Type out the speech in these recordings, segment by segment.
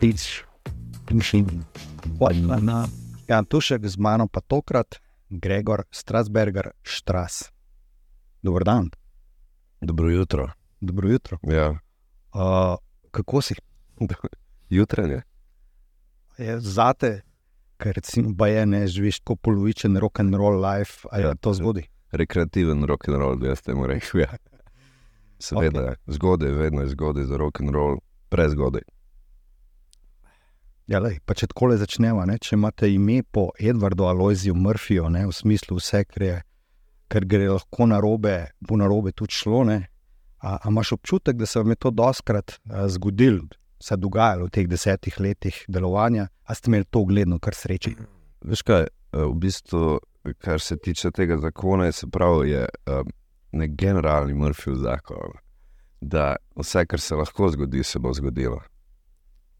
tič, mišljenje. Ja, tušek z mano pa tokrat Gregor Strasberger Štras. Dobro dan, Dobro jutro. dobro jutro. Ja. Uh, kako si? Jutranje. Je zate, ker recimo baje ne živiš tako polovičen rock and roll life, ali Ja, to zgodi? Rekreativen rock and roll, jaz temu rekel. Ja. Seveda, okay. zgodaj, vedno je zgodaj za rock and roll, prezgodaj. Ja, lej, pa če tako začnemo, ne? če imate ime po Edwardu Aloiziju Murphyju, ne? v smislu vse, kar, je, kar gre lahko na robe, bo na robe tudi šlo. ne? A, a imaš občutek, da se vam je to doskrat a, zgodilo, se dogajalo v teh desetih letih delovanja, a ste imeli to gledno, kar sreče? Veš kaj, eh, v bistvu, kar se tiče tega zakona, je, se pravi, je um, nek generalni Murphyjev zakon, da vse, kar se lahko zgodi, se bo zgodilo.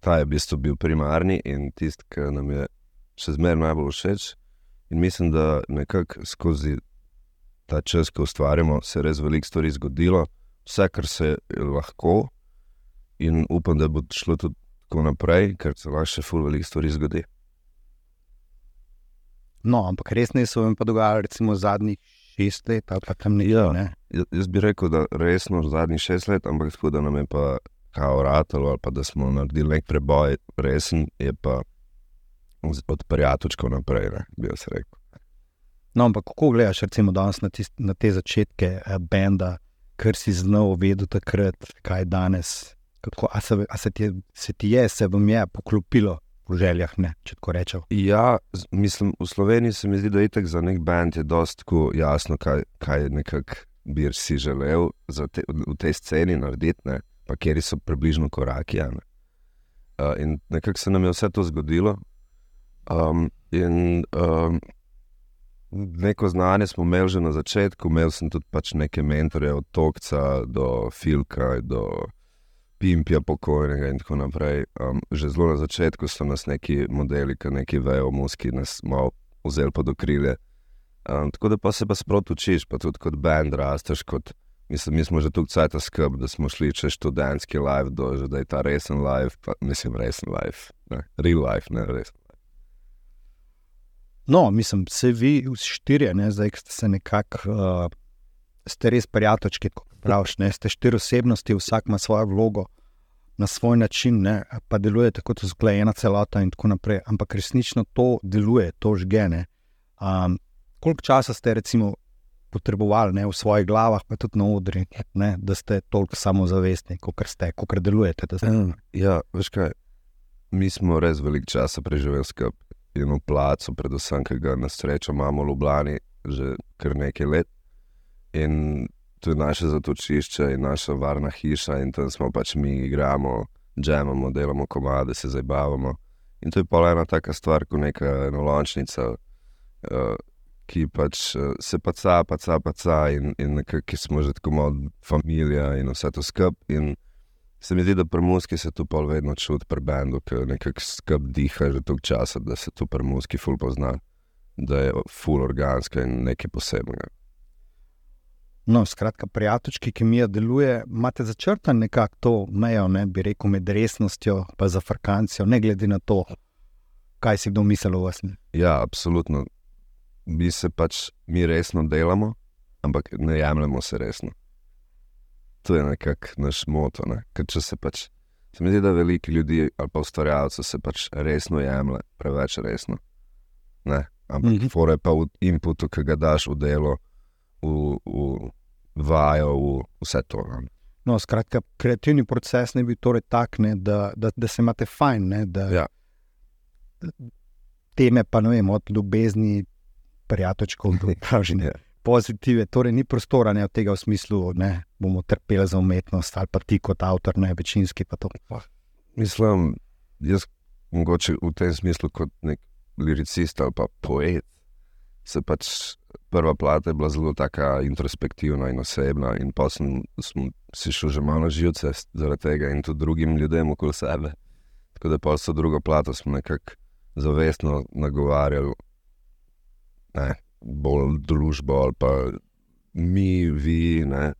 Ta je v bistvu bil primarni in tisti, ki nam je še zmeraj najbolj všeč. In mislim, da nekako skozi ta čas, ko ustvarjamo, se je res veliko stvari zgodilo, vse, kar se je lahko, in upam, da bo šlo tudi tako naprej, ker se lahko še ful veliko stvari zgodi. No, ampak res ne so vam pa dogajali, recimo zadnjih šest let ali pa tam nekaj. Ja. Ne? Jaz, bi rekel, da resno zadnjih šest let, ampak tako, da nam je pa kao ratalo, ali pa da smo naredili nek preboj, resen je pa od prijateljčkov naprej, ne, bi jaz rekel. No, ampak kako gledaš recimo danes na, tist, na te začetke eh, benda, kar si znal vedeti takrat, kaj je danes? Kako, a se, a se, ti je, se ti je, se vam je poklopilo željah, ne, če tako rečem? Ja, mislim, v Sloveniji se mi zdi, da je itek za nek band je dosti tako jasno, kaj, kaj bi si želel te, v tej sceni narediti, ne, pa kjer so približno koraki. a ne. Uh, in nekako se nam je vse to zgodilo. Um, in um, neko znanje smo imeli že na začetku, imel sem tudi pač neke mentorje, od Tokca do Filka, do Pimpija pokojnega in tako naprej. Um, že zelo na začetku so nas neki modeli, ki neki vejo, muski, nas malo vzeli pod okrilje. Um, tako da pa se pa sproti učiš, pa tudi kot bend rasteš. Kot, mislim, mi smo že tu cajt skrb, da smo šli čez študentski live, do že da je ta resen live, pa, mislim, resen live, ne, real life, ne res. No, mislim, se vi vsi štirje, ne, zdaj ko ste se nekako, uh, ste res prijateljčki, kot praviš, ne, ste štiri osebnosti, vsak ima svojo vlogo na svoj način, ne, pa delujete kot usklajena celota in tako naprej. Ampak resnično to deluje, to žgene. Um, koliko časa ste recimo potrebovali ne, v svojih glavah, pa tudi na odri, ne, da ste toliko samozavestni, kot ste, kot delujete? Ste, Ja, veš kaj, mi smo res veliko časa preživeli skupaj in v placu, predvsem, ki ga na srečo imamo v Ljubljani že kar nekaj let. In to je naše zatočišče in naša varna hiša, in tam smo pač mi igramo, džemamo, delamo komade, se zabavamo. In to je pa ena taka stvar, kot neka nolončnica, uh, ki pač uh, se paca, paca, paca in, in nekako smo že tako malo familija in vse to skupaj. In Se mi zdi, da pri muski se tu pol vedno čuti, pri bendu, ki nekako skrb diha že toliko časa, da se tu pri muski ful pozna, da je ful organska in nekaj posebnega. No, skratka, prijateljčki, ki mi je deluje, imate začrtan nekako to mejo, ne bi rekel, med resnostjo in zafrkancijo, ne glede na to, kaj si kdo misli o vas. Ja, absolutno. Mi se pač, mi resno delamo, ampak ne jemljemo se resno. To je nekako naš moto. Ne? Ker če se pač, se mi zdi, da veliko ljudi ali pa ustvarjalcev se pač resno jemlje, preveč resno. Ne? Ampak mm. -hmm. fore pa v inputu, ki ga daš v delo, v, v vajo, v vse to. Ne? No, skratka, kreativni proces ne bi torej tak, ne, da, da, da se imate fajn, ne, da Ja. teme pa ne vem, od ljubezni, prijateljčkov do pražnje. Ja. Pozitive, torej ni prostora ne, od tega v smislu, da bomo trpeli za umetnost ali pa ti kot avtor, ne večinski. pa to. Mislim, jaz mogoče v tem smislu kot nek liricist ali pa poet. Se pač prva plata je bila zelo taka introspektivna in osebna, in pa sem, sem si šel že malo živce zaradi tega in tudi drugim ljudem okoli sebe. Tako da pa so drugo plato smo nekako zavestno nagovarjali, ne, bolj družbo ali pa mi, vi. Ne,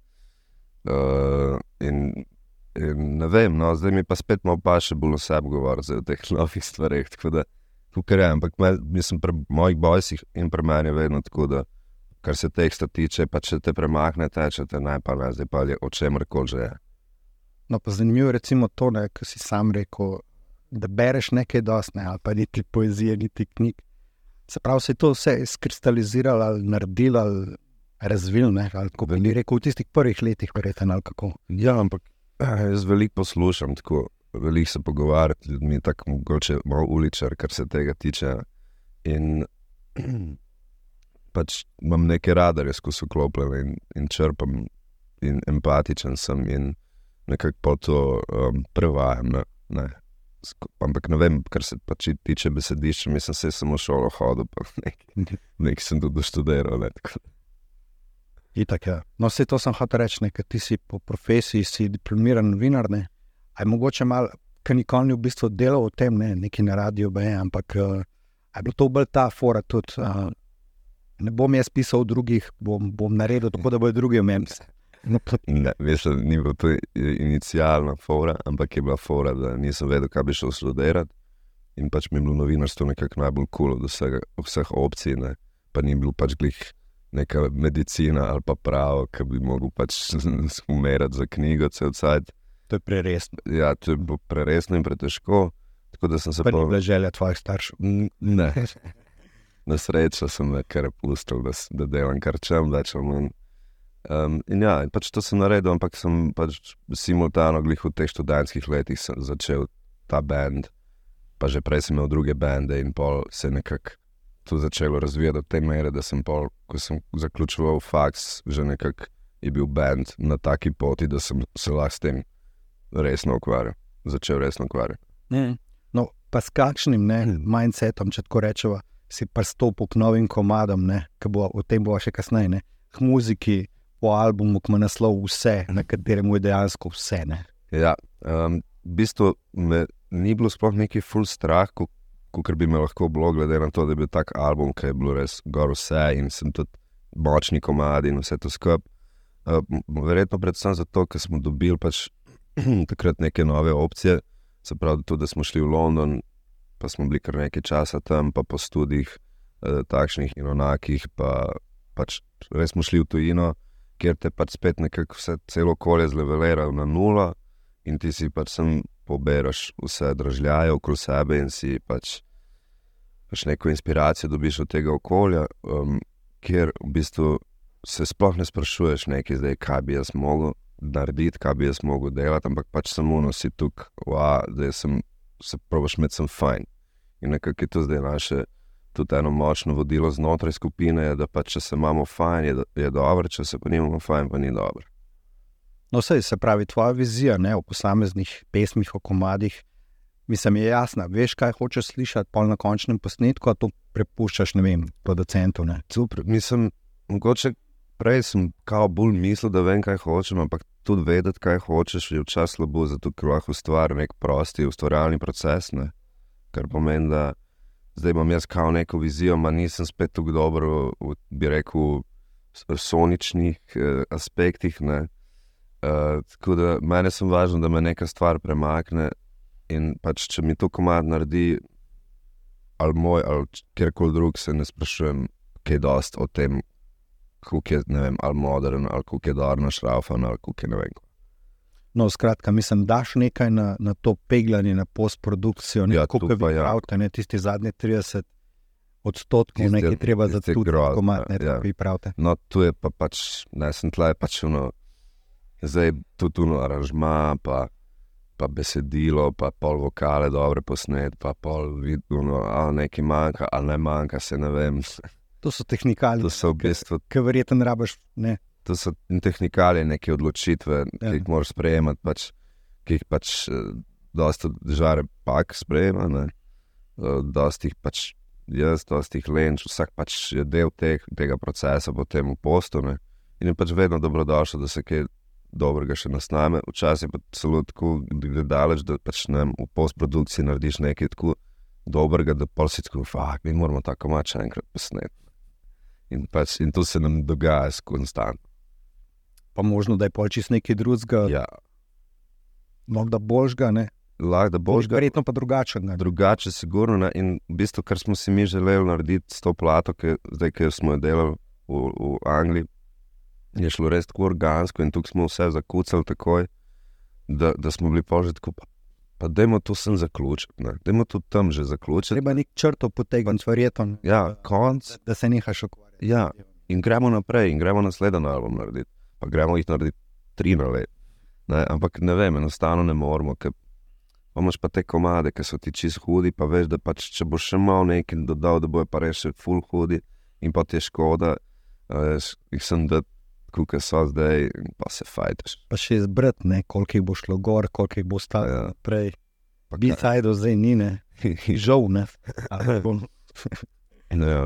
uh, in In ne vem, no, zdaj mi pa spet malo pa še bolj oseb govoriti o teh novih stvareh. Tako da, tukaj je, ampak me, mislim, pri mojih bojsih in pri meni je vedno tako, da kar se teksta tiče, pa če te premakne, teče te naj pa ne, zdaj pa je o čemer koli že je. No, pa zanimivo je recimo to, kar si sam rekel, da bereš nekaj dostne, ali pa niti poezije, niti knjig. Se pravi, se je to vse skristaliziralo, ali naredilo, ali razvilo, ne, ali kako bi rekel, v tistih prvih letih, verjetno, ali kako. Ja, ampak eh, jaz veliko poslušam, tako veliko se pogovarjam z ljudmi, tako mogoče malo uličar, kar se tega tiče. In pač imam neke radarje, skozi klopljene in, in črpam, in empatičen sem in nekako po to um, prevajam. Ne, ne. Ampak ne vem, kar se pač tiče besedišča, mislim, se samo šolo hodil, pa nekaj nek sem tudi študiral. Ne, tako. Itak, ja. No, vse to sem hotel reči, ker ti si po profesiji si diplomiran novinar. Ne? Aj mogoče malo, ker nikoli ni v bistvu delal o tem, ne, neki na radiju, BE, ampak uh, je bilo to bolj ta fora tudi. Uh, ne bom jaz pisal drugih, bom, bom naredil tako, da bodo drugi umem. No, Ne, veš, ni bila to i- inicialna fora, ampak je bila fora, da nisem vedel, kaj bi šel študirati. In pač mi je bilo novinarstvo nekako najbolj kul cool od vsega, vseh opcij, ne. pa ni bil pač glih neka medicina ali pa pravo, ki bi mogel pač umirati za knjigo, cel cajt. To je preresno. Ja, to je bilo preresno in pretežko. Tako da sem se Pa ni bila želja tvojih staršev. Ne. Na srečo sem me kar pustil, da, da delam kar čem več ali manj. Um, in ja, pač to sem naredil, ampak sem pač simultano, glih v teh študentskih letih začel ta bend, pa že prej sem imel druge bende in pol se je nekako to začelo razvijati do te mere, da sem pol, ko sem zaključoval faks, že nekako je bil bend na taki poti, da sem se lahko s tem resno ukvarjal, začel resno ukvarjati. No, pa s kakšnim ne, mindsetom, če tako rečemo, si pristopil k novim komadom, ne, ki bo o tem bo še kasneje, ne, k muziki, po albumu, ki ima naslov Vse, na katerem je dejansko vse. Ne. Ja, um, v bistvu me ni bilo sploh neki full strah, kot bi me lahko bilo, glede na to, da je bil tak album, ki je bilo res gor vse in sem tudi močni komadi in vse to skupaj. Uh, verjetno predvsem zato, ker smo dobili pač takrat neke nove opcije, se pravi, tudi da smo šli v London, pa smo bili kar nekaj časa tam, pa po študijih uh, takšnih in onakih, pa pač res smo šli v tujino, kjer te pač spet nekako vse celo okolje zlevelira na nula in ti si pač sem poberaš vse držljaje okoli sebe in si pač, pač neko inspiracijo dobiš od tega okolja, um, kjer v bistvu se sploh ne sprašuješ nekaj zdaj, kaj bi jaz mogel narediti, kaj bi jaz mogel delati, ampak pač samo nosi tukaj, wow, da sem se probaš med sem fajn. In nekako je to zdaj naše. Tudi eno močno vodilo znotraj skupine je, da pač, če se imamo fajn, je, je dobro, če se pa nimamo fajn, pa ni dobro. No, vse se pravi, tvoja vizija ne, o posameznih pesmih, o komadih, mislim, je jasna. Veš, kaj hočeš slišati, pol na končnem posnetku, a to prepuščaš, ne vem, producentu. Ne. Super, mislim, mogoče prej sem kao bolj mislil, da vem, kaj hočem, ampak tudi vedeti, kaj hočeš, je včasih slabo, zato ker lahko ustvari nek prosti ustvarjalni proces. Ne? Kar pomeni, da zdaj imam jaz kao neko vizijo, ma nisem spet tako dobro, v, bi rekel, s- soničnih eh, aspektih. Uh, tako da meni je važno, da me neka stvar premakne in pač, če mi to komad naredi, ali moj, ali kjerkoli drug, se ne sprašujem, kaj dost o tem, kako je, ne vem, ali modern, ali kako je darno šrafan, ali kako je ne vem. No, skratka, mislim, daš nekaj na, na to peglanje, na postprodukcijo, ne Ja, kako vi pa ja. pravite, ne tisti zadnji 30 odstotkov, Tiste- nekaj treba za tudi grozne, komat, ne ja. vi pravite. No, tu je pa pač, ne sem tle, pač uno, zdaj tudi uno aranžma, pa, pa besedilo, pa pol vokale dobro posnet, pa pol vidno, ali nekaj manjka, ali ne manjka, se ne vem. To so tehnikalije, To so v bistvu ki verjetno rabaš. Ne. to so tehnikalije, neke odločitve, ja. Ki jih moraš sprejemati, pač, ki jih pač eh, dosta žare pak sprejema. ne. Eh, Dosti jih pač jaz, dosti jih lenč, vsak pač je del teh, tega procesa, potem v postone. In je pač vedno dobrodošlo, da se kaj dobrega še nasname. Včasih pa celo tako da gre daleč, da pač ne, v postprodukciji narediš nekaj tako dobrega, da pa si tako, fak, mi moramo tako mač enkrat posneti. In, pač, in to se nam dogaja konstantno. Pa možno, da je pol čist nekaj drugega. Ja. Lahko da božga, ne. Lahko da božga. Verjetno pa drugačen. Drugače, sigurno. Ne? In v bistvu, kar smo si mi želeli narediti s to plato, ki, zdaj, ki smo jo delali v, v Angliji, je šlo res tako organsko in tukaj smo vse zakucali takoj, da, da smo bili požitki. Pa, pa dajmo to sem zaključiti, dajmo to tam že zaključiti. Treba nek črto potegniti, verjetno. Ja, konc. Da, da se nehaš ukvarjati. Ja, in gremo naprej, in gremo naslednji album narediti. Pa gremo jih narediti tri na let. Ne? Ampak ne vem, enostavno ne moramo. Imáš pa te komade, ki so ti čist hudi, pa veš, da pač, če boš še malo nekaj dodal, da bojo pa res še full hudi, in pa ti je škoda, da jih sem da, kot so zdaj, pa se fajtaš. Pa še izbrati, koliko jih bo šlo gor, koliko jih bo stalo ja. naprej. Bi taj do zdaj ni, ne, žal ne. ja.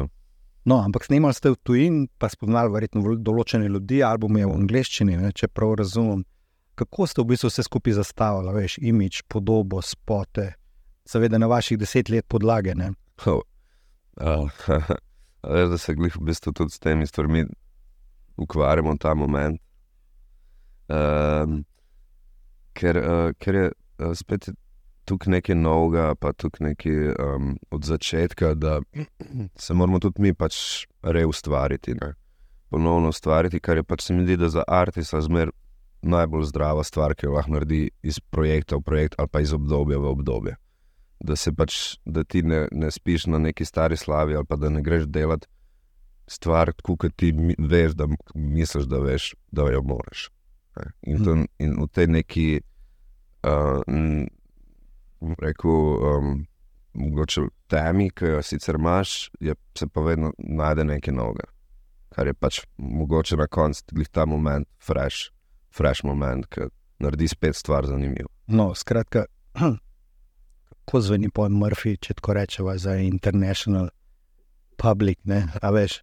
no, ampak snimali ste v tujini, pa spoznali verjetno določene ljudi, album je v angleščini, ne, če prav razumem kako ste v bistvu vse skupaj zastavili, veš, imič, podobo, spote, seveda na vaših deset let podlage. Oh. Uh, veš, da se glih v bistvu tudi s temi stvarmi ukvarjamo ta moment. Um, ker, uh, ker je uh, spet tukaj nekaj novega, pa tukaj nekaj um, od začetka, da se moramo tudi mi pač reustvariti. Ne? Ponovno ustvariti, kar je pač se mi zdi, da za artisa zmeraj najbolj zdrava stvar, ki jo lahko naredi iz projekta v projekt ali pa iz obdobja v obdobje. Da se pač, da ti ne, ne spiš na neki stari slavi ali pa da ne greš delati stvar, kot ti veš, da misliš, da veš, da jo moraš. In, to, mhm. in v tej neki, uh, rekel, um, mogoče temi, ki jo sicer imaš, je, se pa vedno najde nekaj novega. Kar je pač mogoče na koncu, ta moment, fresh, fresh moment, ki naredi spet stvar zanimivo. No, skratka, kako zveni po Murphy, če tako rečemo, za international public. Veš,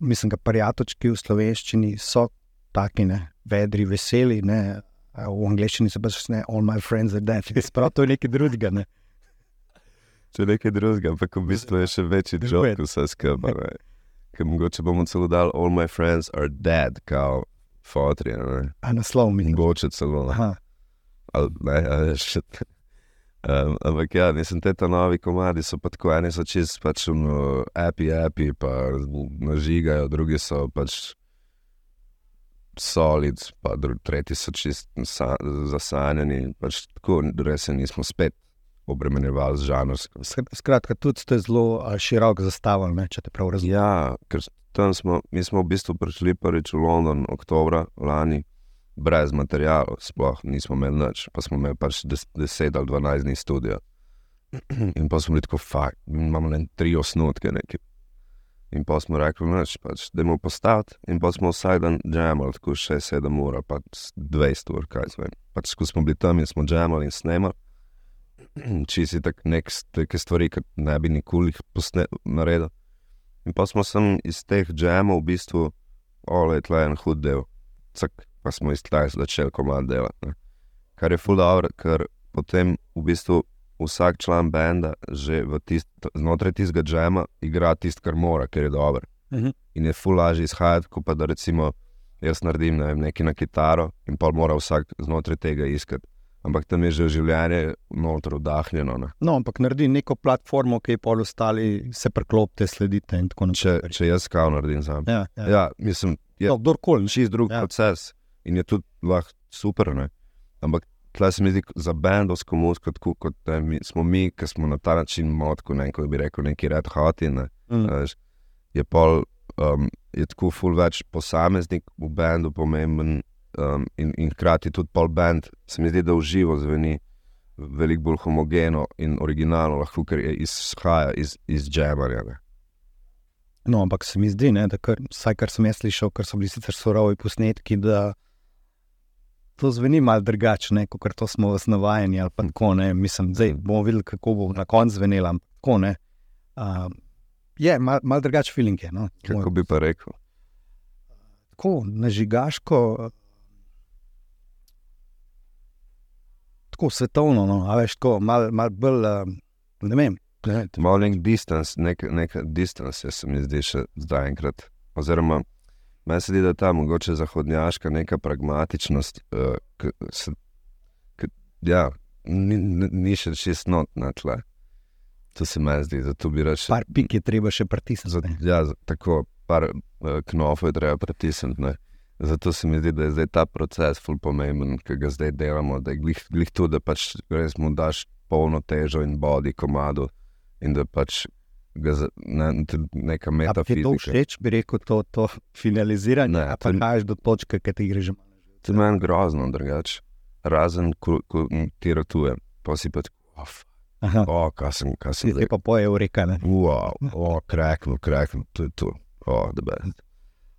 mislim, da prijatelji v slovenščini so taki, ne? vedri, veseli. Ne? V angleščini se pač ne, all my friends are dead, sprav to je nekaj drugega. Ne? Je nekaj drugega, ampak v bistvu je še večji jok, vse skupaj. Ker mogoče bomo celo dali, all my friends are dead, kao fotri. A naslov mi je. Mogoče celo. Ali, ne, ali še. Um, ampak ja, mislim, te novi komadi so pa tako, eni so čist pač no, api, api, pa nažigajo, drugi so pač solid, pa tretji so čist zasanjeni, pač tako, res se nismo spet obremenjevali z žanrsko. Skratka, tudi ste zelo široko zastavili, če te prav razumem. Ja, ker tam smo, mi smo v bistvu prišli prvič v London, oktober lani, brez materijalov, sploh nismo imeli nič, pa smo imeli pač 10 ali 12 dni studia. In pa smo bili tako, fakt, imamo le tri osnutke. Neki. In pa smo rekli, noč, pač, da moramo postaviti. In pa smo vsak dan jamali, tako 6-7 ur, pa 20 ur, kaj zvem. Pač, ko smo bili tam in smo jamali in snemali, če si tak nek stvari, ki ne bi nikoli jih naredil. In pa smo sem iz teh džemov v bistvu, ole, tle en hud del, Cak, pa smo iz tega začeli komaj delati. Ne. Kar je fuldoor, ker potem v bistvu vsak član benda že tist, znotraj tistega džema igra tisto, kar mora, ker je dober. Uh mhm. -huh. In je ful lažje izhajati, kot pa da recimo jaz naredim ne vem, nekaj na kitaro in pa mora vsak znotraj tega iskati ampak tam je že življenje noter vdahnjeno. Ne? No, ampak naredi neko platformo, ki je pol ostali, se preklopite, sledite. Če, če jaz kao naredim za me. Ja, ja. ja, mislim, je no, kdorkoli. Čist drug ja. proces in je tudi lahko super. Ne? Ampak tleh se mi zdi za bendovsko muziko, kot, kot ne, mi, smo mi, ki smo na ta način motko, ne kot bi rekel, neki red hoti. Ne? Mm. Je pol. Um, je tako ful več posameznik v bendu pomemben, um, in, in hkrati tudi pol band, se mi zdi, da v živo zveni veliko bolj homogeno in originalno, lahko je izhaja iz, iz džemarja. No, ampak se mi zdi, ne, da kar, vsaj kar sem jaz slišal, ker so bili sicer surovi posnetki, da to zveni malo drugače, kot to smo osnovajeni. Mislim, da bomo videli, kako bo na koncu zvenelo. Uh, je malo mal drugačen feeling. Je, no, kako bi pa rekel? Tako, nažigaško, tako svetovno, no, veš, tako malo mal bolj, uh, ne vem. Malo nek distance, nek, nek distance, se mi zdi še zdaj enkrat. Oziroma, meni se zdi, da ta mogoče zahodnjaška neka pragmatičnost, uh, k, se, k, ja, ni, ni še čist not na tle. To se mi zdi, zato bi reč. Par pik je treba še pritisniti. Ja, tako par uh, knofov je treba pritisniti. ne. Zato se mi zdi, da je zdaj ta proces ful pomemben, ki ga zdaj delamo, da je glih, glih to, da pač res mu daš polno težo in bodi komadu in da pač ne, tudi neka A ti je to metafizika. všeč, bi rekel, to, to finaliziranje, Ne, a pa to ni- kažeš do točke, ki ti gre že malo. To je meni grozno drugače. Razen, ko, ko ti ratujem, pa si pa tako, oh, f- Aha, oh, kaj sem, kaj sem ti pa poje ureka. ne. Wow, oh, krekno, krekno, to je to. Oh.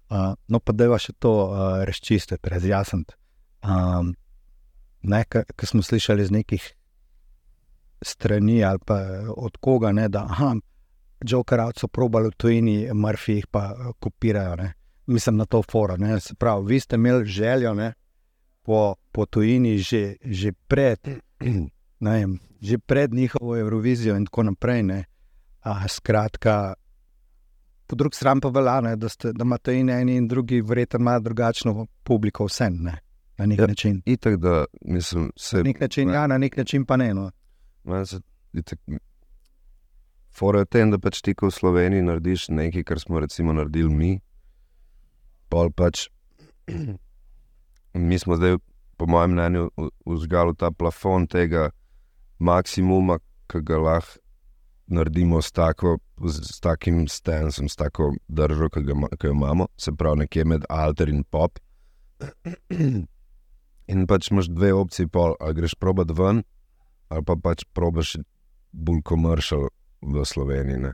Uh, no, pa da je še to uh, razčistiti, razjasniti. Um, ne, ki smo slišali iz nekih strani ali pa od koga, ne, da aha, Joker so probali v tujini, Murphy jih pa eh, kopirajo. Ne. Mislim na to foro. Ne. Se pravi, vi ste imeli željo ne, po, po tujini že, že pred. ne vem, že pred njihovo Eurovizijo in tako naprej. Ne. A, skratka, po drugi strani pa velja, ne, da, ste, da imate in eni in drugi, verjetno malo drugačno publiko, vse ne, na nek Ja. način. Itak, da mislim, se. Na nek način, ne. ja, na nek način pa ne. No. Se itak. Fora je tem, da pač ti, ko v Sloveniji narediš nekaj, kar smo recimo naredili mi, pol pač. Mi smo zdaj, po mojem mnenju, vzgali ta plafon tega maksimuma, ki ga lahko naredimo s, tako, z, s takim stensom, s tako držo, ki, ga, ki jo imamo, se pravi nekje med alter in pop. In pač imaš dve opcije, pol, ali greš probat ven, ali pa pač probaš bolj komercial v Sloveniji. Ne?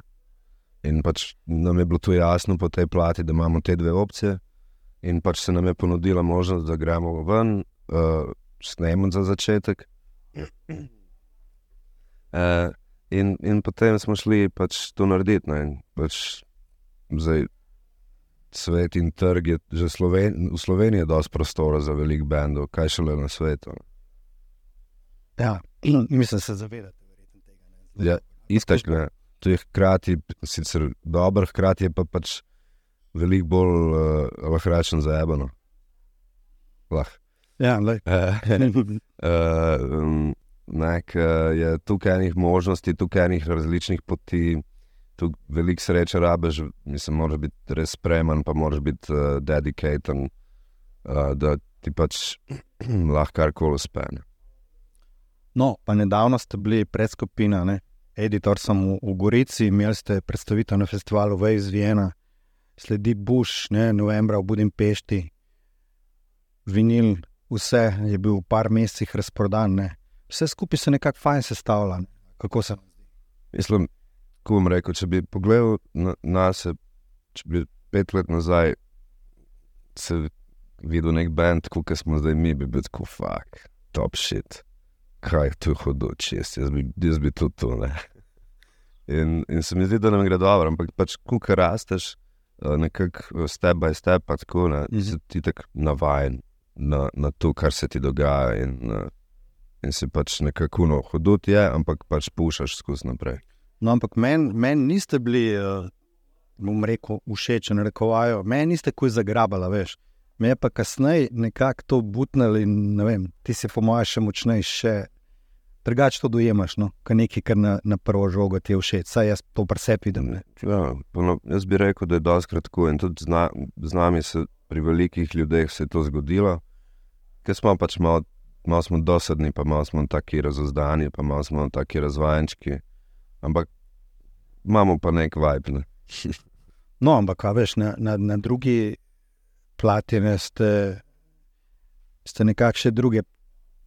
In pač nam je bilo to jasno po tej plati, da imamo te dve opcije, in pač se nam je ponudila možnost, da gremo ven, uh, snemati za začetek. Uh, in, in potem smo šli pač to narediti. Ne? In Pač zdaj, svet in trg je že Sloven, v Sloveniji dosti prostora za velik bendov, kaj šele na svetu. Ja, mislim, se zavedate. verjetno tega, ne. Ja, Itak, ne. To je hkrati sicer dobro, hkrati je pa pač veliko bolj, uh, lahko rečem, zaebano. Lahko. Ja, lej. Uh, um, nek, uh, je tukaj enih možnosti, tukaj enih različnih poti, tu veliko sreče rabeš, mislim, moraš biti res spreman, pa moraš biti uh, dedikaten, uh, da ti pač lahko karkoli uspe. No, pa nedavno ste bili predskupina, ne? Editor sem v, v Gorici, imeli ste predstavitev na festivalu Waves Viena, sledi Bush, ne? novembra v Budimpešti, vinil, vse je bil v par mesecih razprodan. Ne? Vse skupaj se nekako fajn sestavlja. Ne? Kako se? Mislim, ko bom rekel, če bi pogledal na nas, če bi pet let nazaj se videl nek bend, kot smo zdaj mi, bi bil tako fuk, top shit. Kaj tu hodo čest, jaz bi, jaz bi tudi to. Ne? In, in se mi zdi, da nam gre dobro, ampak pač, ko rasteš, eh, nekako step by step, pa tako, ne, Mhm. si ti tako navajen na, na to, kar se ti dogaja. In, eh, in si pač nekako no, hodot je, ampak pač pušaš skozi naprej. No, ampak meni men niste bili, uh, bom rekel, všeč, ne rekovajo, meni niste kuj zagrabala, veš. Me je pa kasneje nekako to butnili in ne vem, ti si po mojem še močnejši, še drugače to dojemaš, no, kot nekaj, kar na, na prvo žogo ti je všeč, saj jaz to pri sebi vidim. Ne. Ja, no, jaz bi rekel, da je doskrat tako in tudi zna, z nami se pri velikih ljudeh se je to zgodilo, ker smo pač malo, malo smo dosadni, pa malo smo taki razozdani, pa malo smo taki razvajenčki, ampak imamo pa nek vibe. Ne? No, ampak, veš, na, na, na drugi plati ne, ste, ste nekako še druge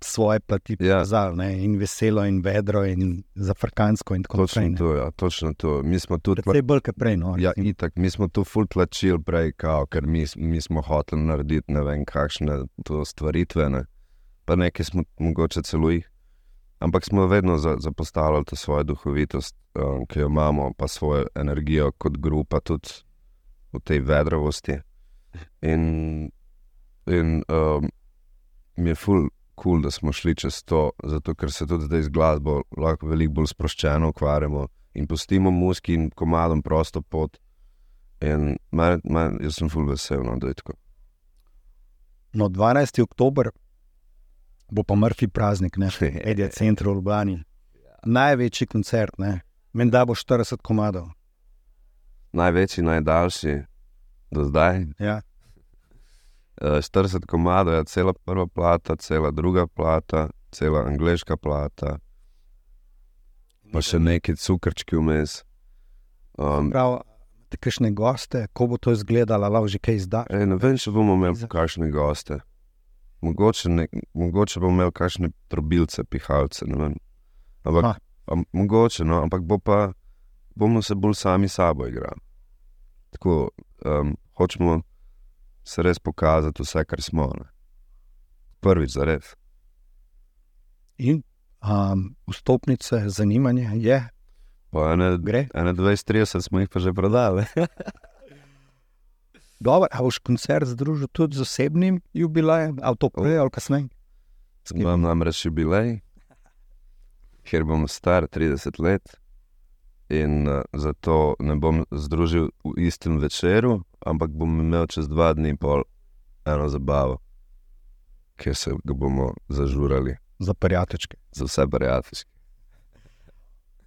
svoje plati Ja. pokazali, ne, in veselo, in vedro, in zafrkansko, in Točno naprej. ne. to, ja, točno to. Mi smo tudi Precej bolj kot prej. No, Ja, itak, mi smo tu ful tlačili prej, kao, ker mi, mi smo hoteli narediti ne vem kakšne to stvaritve, ne. pa nekaj smo mogoče celo jih. Ampak smo vedno za, zapostavljali to svojo duhovitost, um, ki jo imamo, pa svojo energijo kot grupa, tudi v tej vedrovosti. In, in um, mi je ful kul, cool, da smo šli čez to, zato ker se tudi zdaj z glasbo lahko veliko bolj sproščeno ukvarjamo in pustimo muski in komadom prosto pot. In man, man, jaz sem ful vesel, no, da je tako. No, 12. oktober bo pa Murphy praznik, ne, Edija Centra v Ljubljani. Največji koncert, ne, menda bo 40 komadov. Največji, najdaljši do zdaj. Ja. Eh, 40 komadov je cela prva plata, cela druga plata, cela angliška plata, pa še neki cukrčki vmes. Um, Prav, te kakšne goste, ko bo to izgledalo, lahko že kaj izda. ej, ne vem, če bomo imeli kakšne goste. Mogoče, ne, mogoče bomo imeli kakšne trobilce, pihalce. ne vem. Ampak, Ha. a, mogoče, no, ampak bo pa, bomo se bolj sami sabo igrali. Tako, um, hočemo se res pokazati, vse, kar smo. Ne. Prvič, za res. In um, vstopnice, zanimanje je, Po ene, gre. ene 20-30 smo jih pa že prodali. Dobro, a boš koncert združil tudi z osebnim jubilejem, ali to prej ali kasneje? Imam namreč jubilej, ker bom star 30 let in uh, zato ne bom združil v istem večeru, ampak bom imel čez dva dni pol eno zabavo, ki se ga bomo zažurali Za prijateljčke. za vse prijatelje.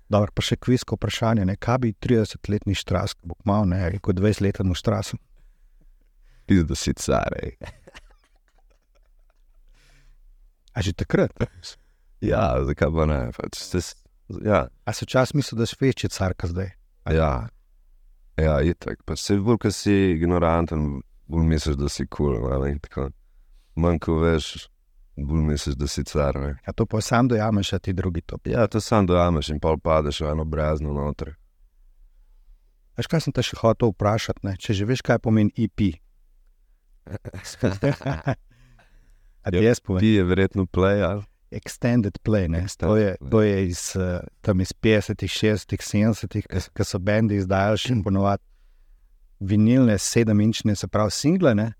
Dobro, pa še kvisko vprašanje, ne? kaj bi 30-letni štras, bo malo ne, rekel 20-letnemu štrasu. Pizdo da si car, ej. A že takrat? Ja, zakaj pa ne? Pač, ja, A se včasih misli, da si večji car, kot zdaj? ja, ja, itak. Pač se bolj, ko si ignoranten, bolj misliš, da si kul. Cool, Manj, ko veš, bolj misliš, da si car. Ne? Ja, to pa sam dojameš, a ti drugi to. Ja, to sam dojameš in pol padeš v eno brezno noter. Veš, kaj sem te še hotel vprašati, ne? če že veš, kaj pomeni IP. A ti jaz povem? Ti je verjetno play, ali? Extended play. Ne? To, je, Extended play. to je iz, uh, tam iz 50, 60, 70, ki so bendi izdajali še ponovadi vinilne, sedem-inčne, se pravi, single. Ne?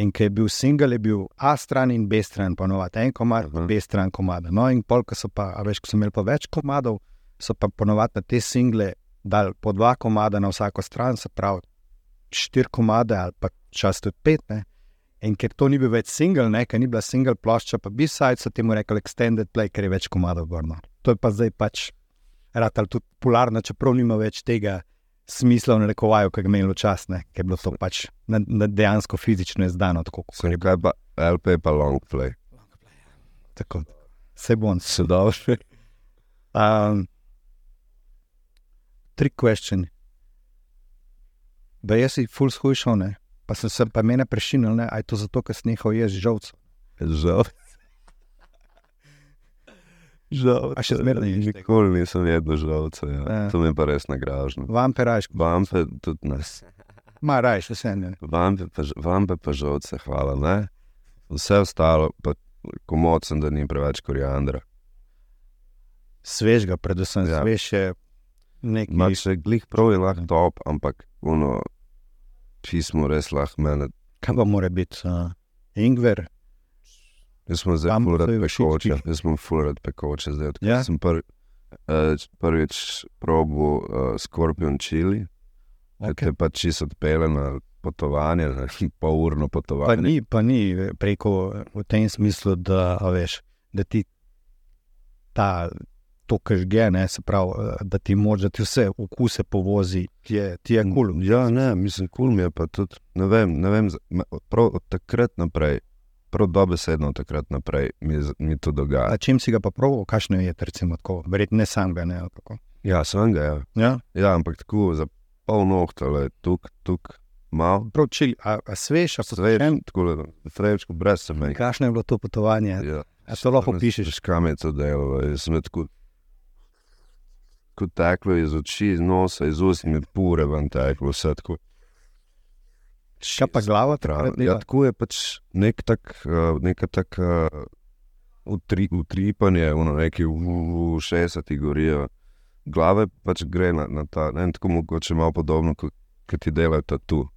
In ki je bil single, je bil A stran in B stran, ponovadi en komad, Aha. B stran komada. No, in pol, ko so pa, a veš, ko so imeli pa več komadov, so pa ponovadi na te single dali po dva komada na vsako stran, se pravi, štiri komade ali pa čas tudi pet. Ne? In ker to ni bil več single, ne, ker ni bila single plošča, pa B-side, so temu rekli extended play, ker je več komadov gorno. To je pa zdaj pač rad ali tudi popularno, čeprav nima več tega smisla v narekovaju, ki ga imeli včasih, ker je bilo to pač na, na dejansko fizično izdano. Kot je Kaj pa LP pa long play. tako. Se bom. Se dobro. Um, tri question. Da jaz si full skušal, ne. Pa sem se pa mene prešinil, ne, aj to zato, ker sem nehal jesti žolc. Žal. Žal. A še zmeraj ne tega? Nikoli nisem jedel žalca. Ja. Ja. To mi je pa res nagražno. Vampiraš, Vampe tudi nas. ma rajš, vse ne. Vampe pa, vampe pa žalce, hvala. Ne? Vse ostalo, pa komocem, da ni preveč koriandra. Svežga, predvsem Ja. ja. svež je nekaj. Ma, če glih prav je lahko top, ampak ono pismo res lahko mene. Kaj pa mora biti? Uh, Ingver, Jaz sem full rad pekoče. Jaz sem full rad pekoče zdaj. Ja? Sem prvi, uh, prvič probil uh, Scorpion Chili. Okay. okay. Te pa čisto odpele na potovanje, na pol urno pa, potovanje. ni, pa ni preko v tem smislu, da, veš, da ti ta. To, kar žge, ne, se pravi, eh, da ti moč, da ti vse okuse povozi, ti je, ti je kul. Cool. Ja, ne, mislim, kul cool mi je pa tudi. Ne vem, ne vem, prav od takrat naprej, prav dobesedno od takrat naprej mi, mi to dogaja. A čim si ga pa proval, kakšno je, recimo, tako, verjetno ne sam ga, ne, kako. Ja, sem ga, ja. Ja, ja ampak tako za pol nohta, le tuk, tuk, mal. prav čili, a, a svež, a Svež, posvečen. tako da frečko brez sebe. Kakšno je bilo to potovanje? Ja. A to lahko pišeš? Veš, kam je to delalo? Jaz sem tako, kot teklo iz oči, iz nosa, iz ust, in pure ven teklo, vse tako. Še pa glava, takrat Ja, tako je pač nek tak, uh, neka tak uh, utri, utripanje, ono neki v, v, v šestati gorijo. Glave pač gre na, na ta, ne tako mogoče malo podobno, kot kot ti delajo tatu.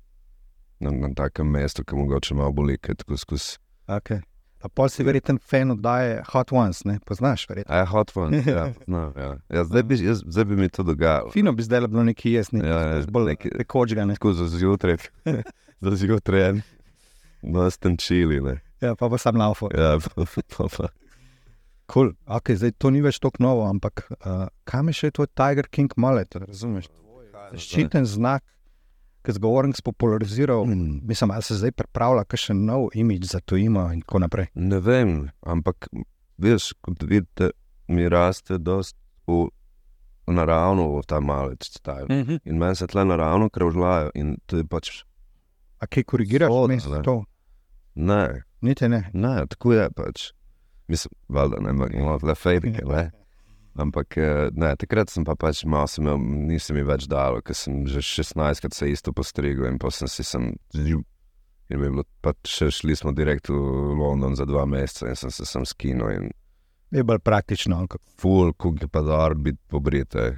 Na, na takem mestu, ki mogoče malo boli, je tako skozi. Okay. A pol si verjeten fan oddaje Hot Ones, ne poznaš, verjetno. A je hot one, ja, no, ja. ja zdaj, bi, jaz, zdaj bi mi to dogajalo. Fino bi zdaj bilo neki jesni, Ja, ja, bolj neki- tekočega, ne. Tako za zjutraj, za zjutraj, no, stenčili, ne. Ja, pa pa sam laufo. Ja, pa, pa, pa. Cool. Okay, zdaj, to ni več tako novo, ampak uh, kam je še tvoj Tiger King Mallet? Razumeš? Zaščiten znak, ki je zgovoren, spopulariziral. Mm. Mislim, ali se zdaj pripravlja še nov imič za to imo in tako naprej. Ne vem, ampak veš, kot vidite, mi raste dost v naravno v ta malec stajl. -hmm. In meni se tle naravno krvžlajo in to je pač A kaj korigiraš? Ne. to? ne, Niti ne. ne, tako je pač. Mislim, valjda ne imamo le fejrike, ne. Ampak eh, ne, takrat sem pa pač malo, sem imel, nisem mi več dal, ker sem že 16 krat se isto postrigel in pa sem si sem. In je bilo, pa še šli smo direkt v London za dva meseca in sem se sem skinil in Je bolj praktično. ful, ko je pa dar biti pobrite.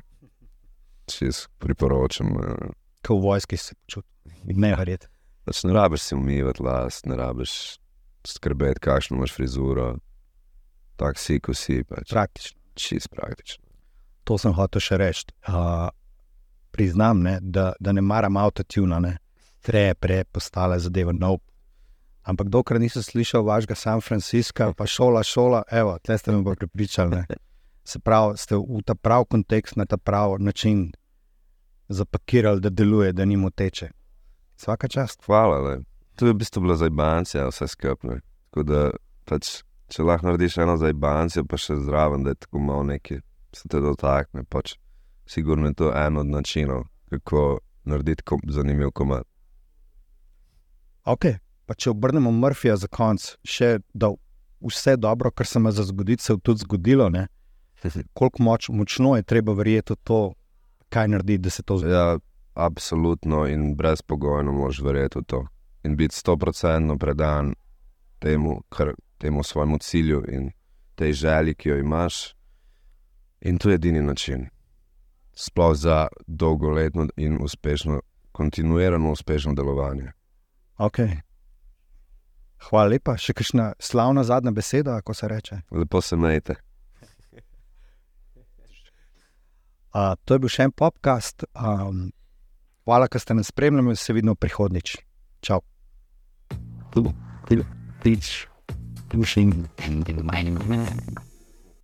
Čez priporočam. eh, Ko v vojski se počutim. Ne verjeti. Pač ne rabiš si umivati las, ne rabiš skrbeti, kakšno imaš frizuro. Tak si, ko si, pač Praktično. Čist praktično. To sem hotel še reči. Uh, priznam, ne, da, da ne maram avtotuna, ne. tre, pre, postale zadeve nov. Ampak dokler nisem slišal vašega San Francisca, pa šola, šola, evo, tle ste me pa pripričali. Ne. Se pravi, ste v ta prav kontekst, na ta prav način zapakirali, da deluje, da ni moteče. Vsaka čast. Hvala. Le. To je v bistvu bila zajbancija, vse skupaj. Tako da, pač, če lahko narediš eno zajbancijo, pa še zraven, da je tako malo nekaj, se te dotakne. Pač, sigurno je to en od načinov, kako narediti kom zanimiv komat. Ok, pa če obrnemo Murphyja za konec, še da vse dobro, kar se ima za zgoditi, se je tudi zgodilo. Ne? Koliko moč, močno je treba verjeti v to, kaj narediti, da se to zgodi. Ja, absolutno in brezpogojno moraš verjeti v to. In biti stoprocentno predan temu, kar, temu svojemu cilju in tej želji, ki jo imaš. In to je edini način. Sploh za dolgoletno in uspešno, kontinuirano uspešno delovanje. Okay. Hvala lepa. Še kakšna slavna zadnja beseda, ko se reče. Lepo se majte. Uh, to je bil še en podcast. Um, hvala, da ste nas spremljali, se vidimo prihodnič. Čau. Pitch. Duschen in meinem